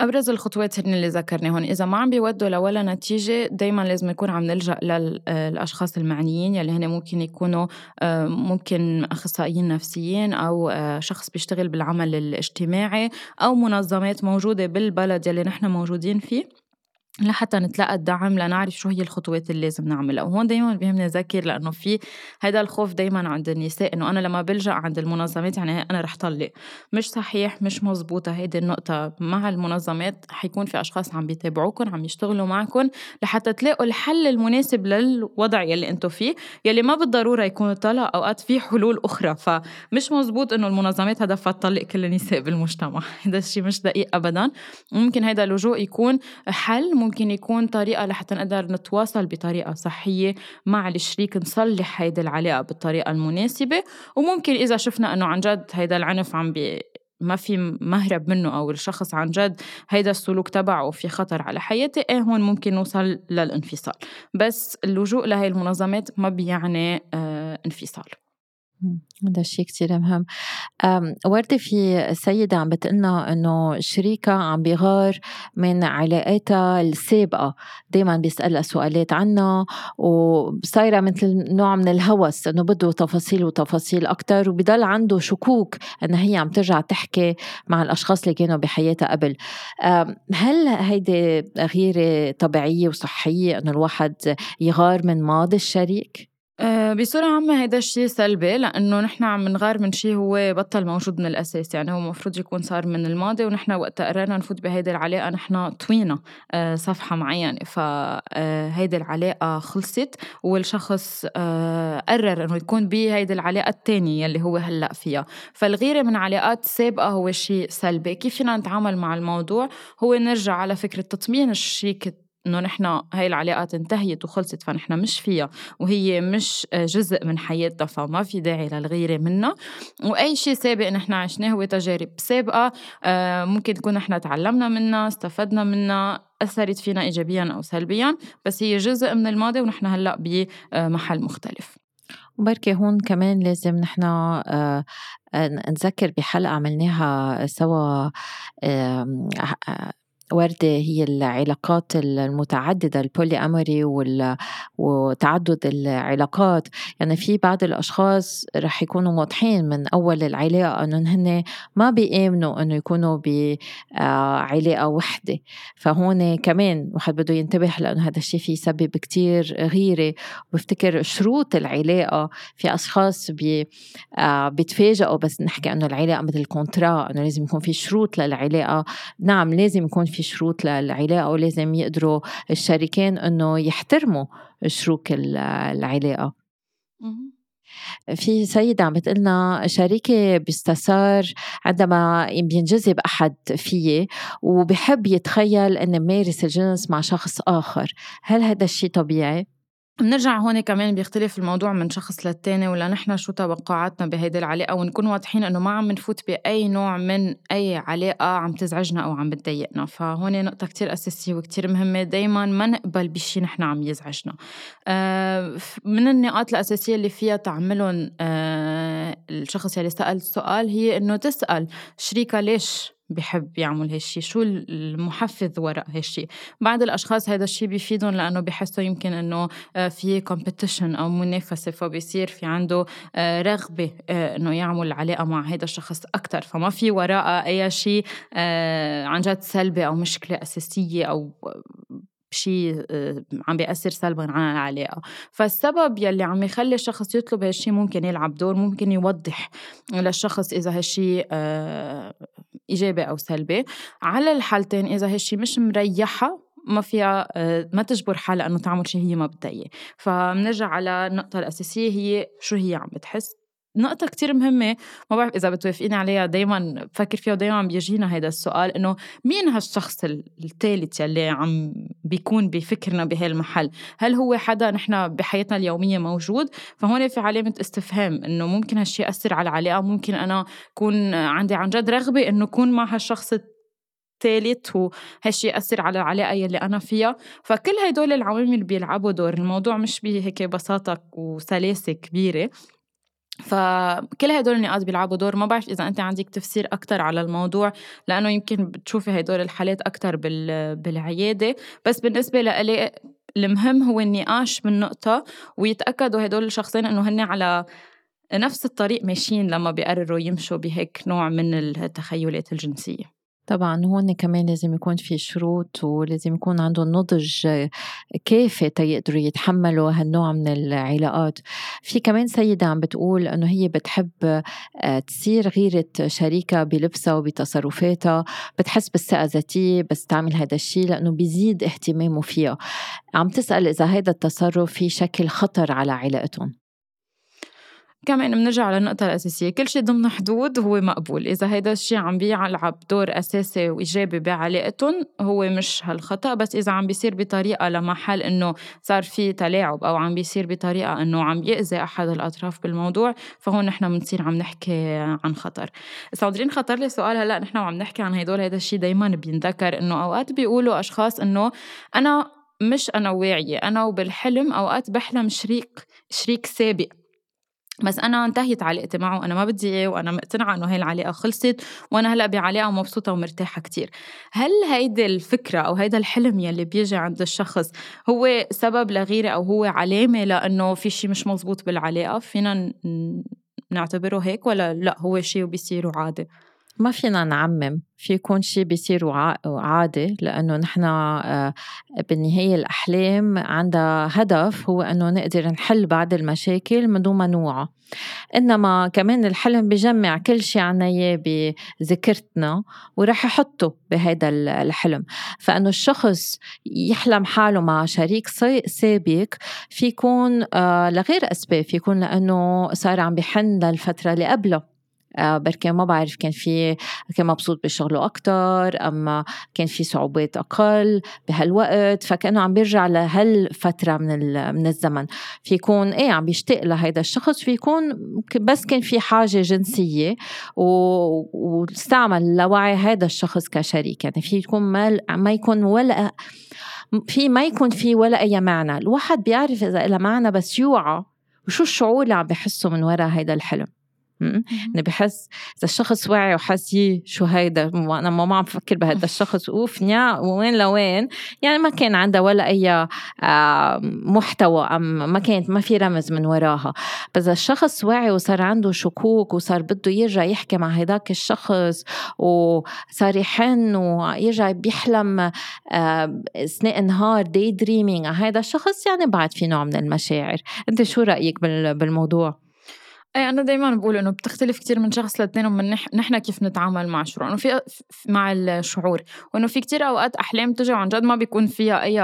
أبرز الخطوات هن اللي ذكرناهم إذا ما عم بيودوا لولا نتيجة دايما لازم يكون عم نلجأ للأشخاص المعنيين يلي هن ممكن يكونوا آه، ممكن أخصائيين نفسيين أو آه، شخص بيشتغل بالعمل الاجتماعي أو منظمات موجودة بالبلد يلي نحن موجودين فيه. لحتى نتلقى الدعم لنعرف شو هي الخطوات اللي لازم نعملها. وهون دايما بيهمني اذكر لأنه في هذا الخوف دايما عند النساء إنه أنا لما بلجأ عند المنظمات يعني أنا رح طلق. مش صحيح مش مزبوطة هيدي النقطة. مع المنظمات حيكون في أشخاص عم بيتابعوكم عم يشتغلوا معكم لحتى تلاقوا الحل المناسب للوضع يلي أنتم فيه يلي ما بالضرورة يكون الطلاق أوقات في حلول أخرى. فمش مزبوط إنه المنظمات هدفها تطلق كل النساء بالمجتمع. هذا الشيء مش دقيق ابدا. ممكن هذا اللجوء يكون حل ممكن يكون طريقة لحتى نقدر نتواصل بطريقة صحية مع الشريك نصلح هيدي العلاقة بالطريقة المناسبة. وممكن إذا شفنا إنه عن جد هيدا العنف عم بي ما في مهرب منه أو الشخص عن جد هيدا السلوك تبعه في خطر على حياتي إيه هون ممكن نوصل للانفصال. بس اللجوء لهي المنظمات ما بيعني آه انفصال. هذا الشيء كتير مهم. وردة في سيدة عم بتقلنا إنه شريكها عم بيغار من علاقاتها السابقة. دايما بيسألها سؤالات عنها وصايرة مثل نوع من الهوس إنه بده تفاصيل وتفاصيل أكتر وبضل عنده شكوك إنها هي عم ترجع تحكي مع الأشخاص اللي كانوا بحياتها قبل. هل هيدي غيرة طبيعية وصحية إنه الواحد يغار من ماضي الشريك؟ آه، بصورة عامة هيدا الشيء سلبي لأنه نحن عم نغار من شيء هو بطل موجود من الأساس يعني هو المفروض يكون صار من الماضي ونحن وقت قررنا نفوت بهيدي العلاقة نحن طوينا آه، صفحة معينة. فهيدي آه، العلاقة خلصت والشخص قرر إنه يكون بهيدي العلاقة الثانية يلي هو هلأ فيها. فالغيرة من علاقات سابقة هو شيء سلبي. كيف فينا نتعامل مع الموضوع؟ هو نرجع على فكرة تطمين الشريك إنه نحن هاي العلاقات انتهيت وخلصت فنحن مش فيها. وهي مش جزء من حياتنا فما في داعي للغيرة منا وأي شيء سابق نحن عشناه هو تجارب سابقة آه، ممكن تكون نحن تعلمنا منها استفدنا منها أثرت فينا ايجابيا أو سلبيا بس هي جزء من الماضي ونحن هلأ بمحل مختلف. وبركي هون كمان لازم نحن آه، نذكر بحلقة عملناها سوا وردة هي العلاقات المتعددة البولي أموري وتعدد العلاقات. يعني في بعض الأشخاص رح يكونوا واضحين من أول العلاقة أنهم هن ما بيآمنوا أنه يكونوا بعلاقة وحدة. فهون كمان واحد بده ينتبه لأنه هذا الشيء في يسبب كتير غيرة. وبفتكر شروط العلاقة في أشخاص بي بيتفاجئوا بس نحكي أنه العلاقة مثل contrat أنه لازم يكون في شروط للعلاقة. نعم لازم يكون في شروط للعلاقة ولازم يقدروا الشريكين إنه يحترموا شروط العلاقة. في سيدة عم بتقلنا شريكي بيستثار عندما بينجذب أحد فيي وبحب يتخيل أنه مارس الجنس مع شخص آخر. هل هذا الشيء طبيعي؟ بنرجع هون كمان بيختلف الموضوع من شخص للتاني ولا نحن شو توقعاتنا بهيدي العلاقة ونكون واضحين إنه ما عم نفوت بأي نوع من أي علاقة عم تزعجنا أو عم بتضايقنا. فهون نقطة كتير أساسية وكتير مهمة دايما ما نقبل بشي نحن عم يزعجنا. آه، من النقاط الأساسية اللي فيها تعملهم آه، الشخص يلي سأل السؤال هي إنه تسأل شريكها ليش بحب يعمل هالشي شو المحفز وراء هالشي. بعض الأشخاص هذا الشي بيفيدهم لأنه بحسوا يمكن أنه آه، في competition أو منافسة فبيصير في عنده آه، رغبة آه، أنه يعمل علاقة مع هذا الشخص أكتر. فما في وراء أي شيء عن جد سلبي أو مشكلة أساسية أو شيء عم بيأثر سلبا على العلاقة. فالسبب يلي عم يخلي الشخص يطلب هالشي ممكن يلعب دور ممكن يوضح للشخص إذا هالشي إيجابي أو سلبي. على الحالتين إذا هالشي مش مريحها ما فيها ما تجبر حالها إنه تعمل شيء هي ما بدها اياه فبنرجع على النقطة الأساسية هي شو هي عم بتحس؟ نقطة كتير مهمة ما بعرف إذا بتوافقيني عليها دايما بفكر فيها ودايما بيجينا هذا السؤال إنه مين هالشخص الثالث يلي عم بيكون بفكرنا بهالمحل؟ هل هو حدا نحن بحياتنا اليومية موجود؟ فهون في علامة استفهام إنه ممكن هالشي يأثر على العلاقة ممكن أنا كون عندي عن جد رغبة إنه كون مع هالشخص الثالث وهالشي يأثر على العلاقة يلي أنا فيها. فكل هدول العوامل بيلعبوا دور الموضوع مش بهيك بساطة وسلاسة كبيرة. فكل هدول النقاط بيلعبوا دور. ما بعرف إذا أنت عندك تفسير أكثر على الموضوع لأنه يمكن بتشوفي هدول الحالات أكثر بالعيادة. بس بالنسبة لإلي المهم هو النقاش بالنقطه ويتأكدوا هدول الشخصين إنه هن على نفس الطريق ماشيين لما بيقرروا يمشوا بهيك نوع من التخيلات الجنسية. طبعا هون كمان لازم يكون في شروط ولازم يكون عندهم نضج كافي تيقدروا يتحملوا هالنوع من العلاقات. في كمان سيدة عم بتقول إنه هي بتحب آه، تصير غيرة شريكها بلبسها وبتصرفاتها بتحس بالثقة الذاتية بس تعمل هذا الشيء لأنه بيزيد اهتمامه فيها. عم تسأل إذا هذا التصرف في شكل خطر على علاقتهم؟ كمان بنرجع على النقطة الأساسية. كل شيء ضمن حدود هو مقبول. إذا هيدا الشيء عم بيلعب دور أساسي وإيجابي بعلاقتهم هو مش هالخطأ. بس إذا عم بيصير بطريقة لمحل إنه صار في تلاعب أو عم بيصير بطريقة إنه عم يأذي أحد الأطراف بالموضوع فهون نحن بنصير عم نحكي عن خطر. صادرين خطر لي سؤال هلأ نحن وعم نحكي عن هدول هذا الشيء دايما بينذكر إنه أوقات بيقولوا أشخاص إنه أنا مش أنا واعية. أنا وبالحلم أوقات بحلم شريك شريك سابق. بس أنا انتهيت علاقتي معه أنا ما بدي اياه وأنا مقتنعة إنه هي العلاقة خلصت وأنا هلأ بعلاقة مبسوطه ومرتاحة كتير. هل هيدي الفكرة أو هيدا الحلم يلي بيجي عند الشخص هو سبب لغيره أو هو علامة لأنه في شيء مش مزبوط بالعلاقة؟ فينا نعتبره هيك ولا لأ هو شيء وبيصير وعادي؟ ما فينا نعمم في يكون شيء بيصير عادي لأنه نحن آه، بالنهاية الأحلام عندها هدف هو أنه نقدر نحل بعض المشاكل من دون ما نوعى. إنما كمان الحلم بجمع كل شيء عنا بذاكرتنا وراح يحطه بهذا الحلم. فإنه الشخص يحلم حاله مع شريك سابق في يكون آه، لغير أسباب في يكون لأنه صار عم بحن للفترة اللي قبله. بركي ما بعرف كان في كان مبسوط بشغله أكتر أما كان في صعوبات أقل بهالوقت فكأنه عم بيرجع لهالفترة من من الزمن. في يكون إيه عم بيشتاق لهيدا الشخص في يكون بس كان في حاجة جنسية واستعمل لوعي هذا الشخص كشريك. يعني في يكون ما ما يكون ولا في ما يكون في ولا أي معنى. الواحد بيعرف إذا لها معنى بس يوعى. وشو الشعور اللي عم بحسه من وراء هيدا الحلم؟ انه بحس إذا الشخص واعي وحس يي شو هيدا وأنا ما عم بفكر بهذا الشخص أوف نيا وين لوين؟ يعني ما كان عندها ولا أي محتوى أم ما كانت ما في رمز من وراها. بس الشخص واعي وصار عنده شكوك وصار بده يرجع يحكي مع هداك الشخص وصار يحن ويرجع بيحلم أثناء النهار day dreaming على هذا الشخص يعني بعد في نوع من المشاعر. أنت شو رأيك بالموضوع؟ اي أنا دائما بقول إنه بتختلف كتير من شخص للتاني ومن نح... نحن كيف نتعامل مع الشعور إنه في مع الشعور. وإنه في كتير أوقات أحلام تجي وعن جد ما بيكون فيها أي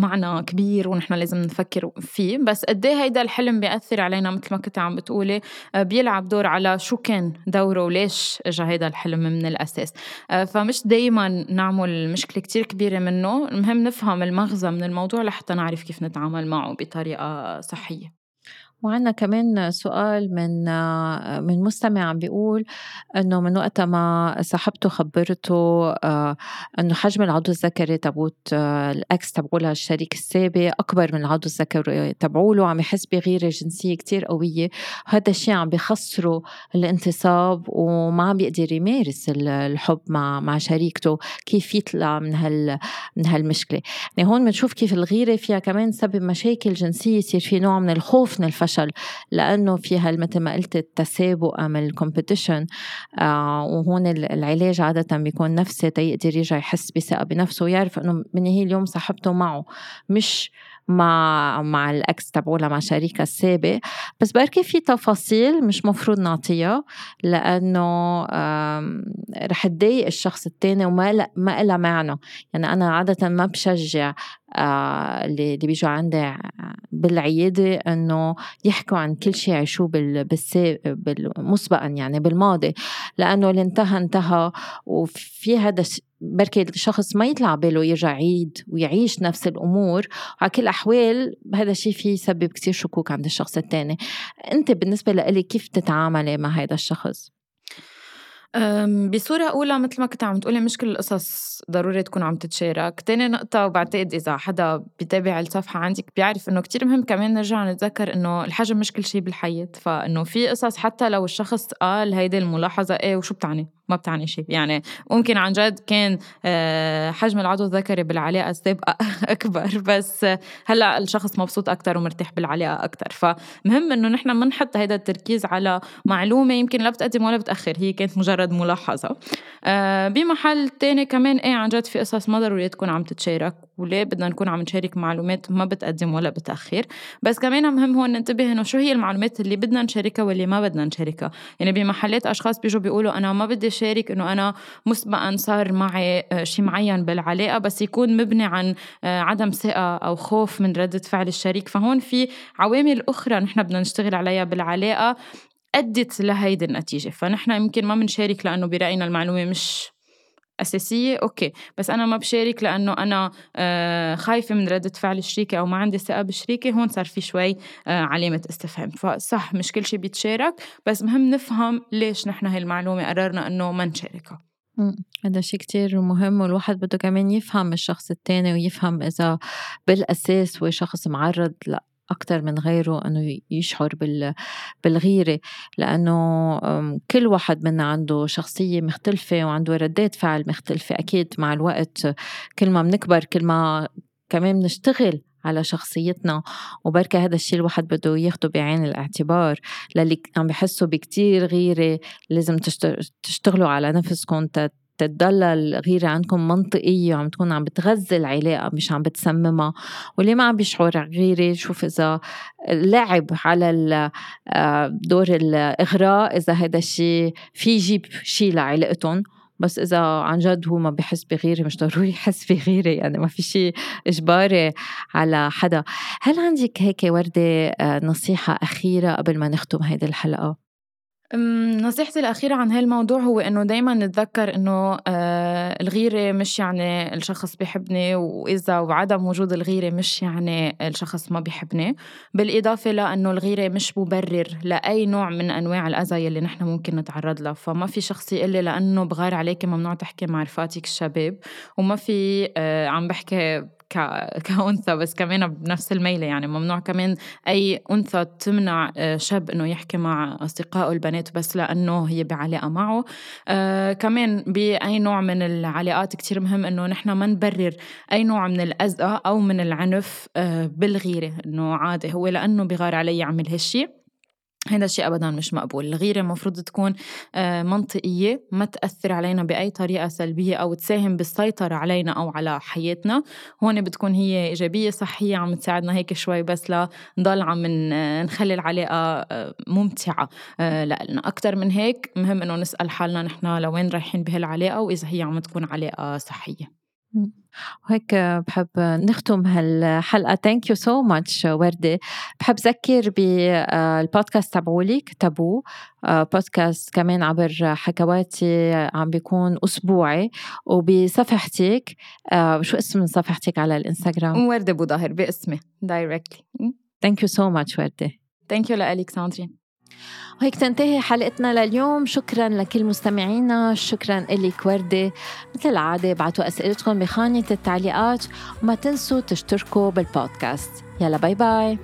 معنى كبير ونحن لازم نفكر فيه. بس قد إيه هيدا الحلم بيأثر علينا مثل ما كنت عم بتقولي؟ آه، بيلعب دور على شو كان دوره وليش اجى هيدا الحلم من الأساس. آه، فمش دائما نعمل مشكلة كتير كبيرة منه. المهم نفهم المغزى من الموضوع لحتى نعرف كيف نتعامل معه بطريقة صحية. وعندنا كمان سؤال من من مستمع عم بيقول إنه من وقت ما صاحبته خبرته آه، إنه حجم العضو الذكري تبوت آه، الأكس تبعولها الشريك السابق أكبر من العضو الذكري تبعوله عم يحس بغيرة جنسية كتير قوية. هذا الشيء عم بخسره الانتصاب وما عم بيقدر يمارس الحب مع مع شريكته. كيف يطلع من هال من هالمشكلة؟ يعني هون بنشوف كيف الغيرة فيها كمان سبب مشاكل جنسية يصير في نوع من الخوف من الفشل. الفشل لأنه فيها مثل ما قلت التسابق أم الكومبيتيشن آه وهون العلاج عادة بيكون نفسي تيقدر يرجع يحس بثقة بنفسه ويعرف من هي اليوم صاحبته معه مش مع مع الأكس تبعولها مع شريكها السابق. بس بركي في تفاصيل مش مفروض نعطيها لأنه رح تضايق الشخص الثاني وما ما لها معنى. يعني أنا عادة ما بشجع اللي بيجوا عندي بالعياده إنه يحكوا عن كل شيء عاشوه مسبقا يعني بالماضي. لأنه اللي انتهى انتهى. وفي هذا بركي الشخص ما يطلع باله يرجع يعيد ويعيش نفس الأمور. وعلى كل الأحوال هذا الشيء في يسبب كثير شكوك عند الشخص الثاني أنت بالنسبة لإلي كيف تتعاملي مع هذا الشخص؟ بصورة أولى مثل ما كنت عم تقولي مش كل القصص ضروري تكون عم تتشارك. تاني نقطة وبعتقد إذا حدا بيتابع الصفحة عندك بيعرف إنه كتير مهم كمان نرجع نتذكر إنه الحجم مش كل شيء بالحياة فإنه في قصص حتى لو الشخص قال هيدي الملاحظة إيه وشو بتعني. ما بتعني شيء. يعني ممكن عن جد كان آه، حجم العضو الذكري بالعلاقة السابقة أكبر بس هلأ الشخص مبسوط أكتر ومرتاح بالعلاقة أكتر. فمهم إنه نحن ما نحط هذا التركيز على معلومة يمكن لا بتقدم ولا بتأخر هي كانت مجرد ملاحظة. آه، بمحل تاني كمان إيه عن جد في قصص ما ضروري تكون عم تتشارك. وليه بدنا نكون عم نشارك معلومات ما بتقدم ولا بتأخر بس كمان مهم هون ننتبه إنه شو هي المعلومات اللي بدنا نشاركها واللي ما بدنا نشاركها. يعني بمحلات أشخاص بيجوا بيقولوا أنا ما بدي شارك إنه أنا مسبقا صار معي آه، شيء معين بالعلاقة بس يكون مبني عن آه، عدم ثقة أو خوف من ردة فعل الشريك. فهون في عوامل أخرى نحن بدنا نشتغل عليها بالعلاقة أدت لهيدي النتيجة. فنحن يمكن ما بنشارك لأنه برأينا المعلومة مش أساسية. أوكي. بس أنا ما بشارك لأنه أنا آه، خايفة من ردة فعل الشريكة أو ما عندي ثقة بالشريكة. هون صار في شوي آه، علامة استفهام. فصح مش كل شيء بيتشارك. بس مهم نفهم ليش نحن هاي المعلومة قررنا إنه ما نشاركها. هذا شيء كتير مهم والواحد بده كمان يفهم الشخص التاني ويفهم إذا بالأساس هو شخص معرض. أكتر من غيره أنه يشعر بالغيرة لأنه كل واحد منا عنده شخصية مختلفة وعنده ردات فعل مختلفة. أكيد مع الوقت كل ما بنكبر كل ما كمان بنشتغل على شخصيتنا وبركة هذا الشيء الواحد بده ياخده بعين الاعتبار. للي عم بحسوا بكتير غيرة لازم تشتغلوا على نفسكم تتضل الغيرة عندكم منطقية وعم تكون عم بتغذي العلاقة مش عم بتسممها. واللي ما عم بيشعر غيرة شوف إذا لعب على آه، دور الإغراء إذا هذا الشيء في يجيب شيء لعلاقتهم. بس إذا عن جد هو ما بحس بغيرة مش ضروري يحس بغيرة يعني ما في شيء إجباري على حدا. هل عندك هيك وردة آه، نصيحة أخيرة قبل ما نختم هيدي الحلقة؟ نصيحتي الأخيرة عن هالموضوع هو إنه دايما نتذكر إنه آه الغيرة مش يعني الشخص بيحبني وإذا وعدم وجود الغيرة مش يعني الشخص ما بيحبني. بالإضافة لأنه الغيرة مش مبرر لأي نوع من أنواع الأذى يلي نحن ممكن نتعرض له. فما في شخص يقول لي لأنه بغار عليك ممنوع تحكي مع رفقاتك الشباب. وما في آه عم بحكي كأنثى بس كمان بنفس الميلة. يعني ممنوع كمان أي أنثى تمنع آه، شاب إنه يحكي مع أصدقائه البنات بس لأنه هي بعلاقة معه. آه كمان بأي نوع من العلاقات كتير مهم إنه نحن ما نبرر أي نوع من الأذى أو من العنف آه بالغيرة. إنه عادي هو لأنه بغار علي يعمل هالشي. هذا الشيء ابدا مش مقبول. الغيرة المفروض تكون آه، منطقية ما تأثر علينا بأي طريقة سلبية أو تساهم بالسيطرة علينا أو على حياتنا. هون بتكون هي إيجابية صحية عم تساعدنا هيك شوي بس لنضل عم نخلي العلاقة آه، ممتعة آه، لنا أكثر من هيك مهم إنه نسأل حالنا نحن لوين رايحين بهالعلاقة وإذا هي عم تكون علاقة صحية. وهيك بحب نختم هالحلقة. thank you so much وردة. بحب ذكر بالبودكاست تبعولي كتبوه. بودكاست كمان عبر حكواتي عم بيكون أسبوعي. وبصفحتك شو اسم صفحتك على الإنستغرام؟ وردة أبو ظاهر باسمي directly thank you so much وردة. thank you لك ساندرين وهيك تنتهي حلقتنا لليوم. شكرا لكل مستمعينا. شكرا إلك وردة مثل العادة ابعتوا أسئلتكم بخانة التعليقات وما تنسوا تشتركوا بالبودكاست. يلا باي باي.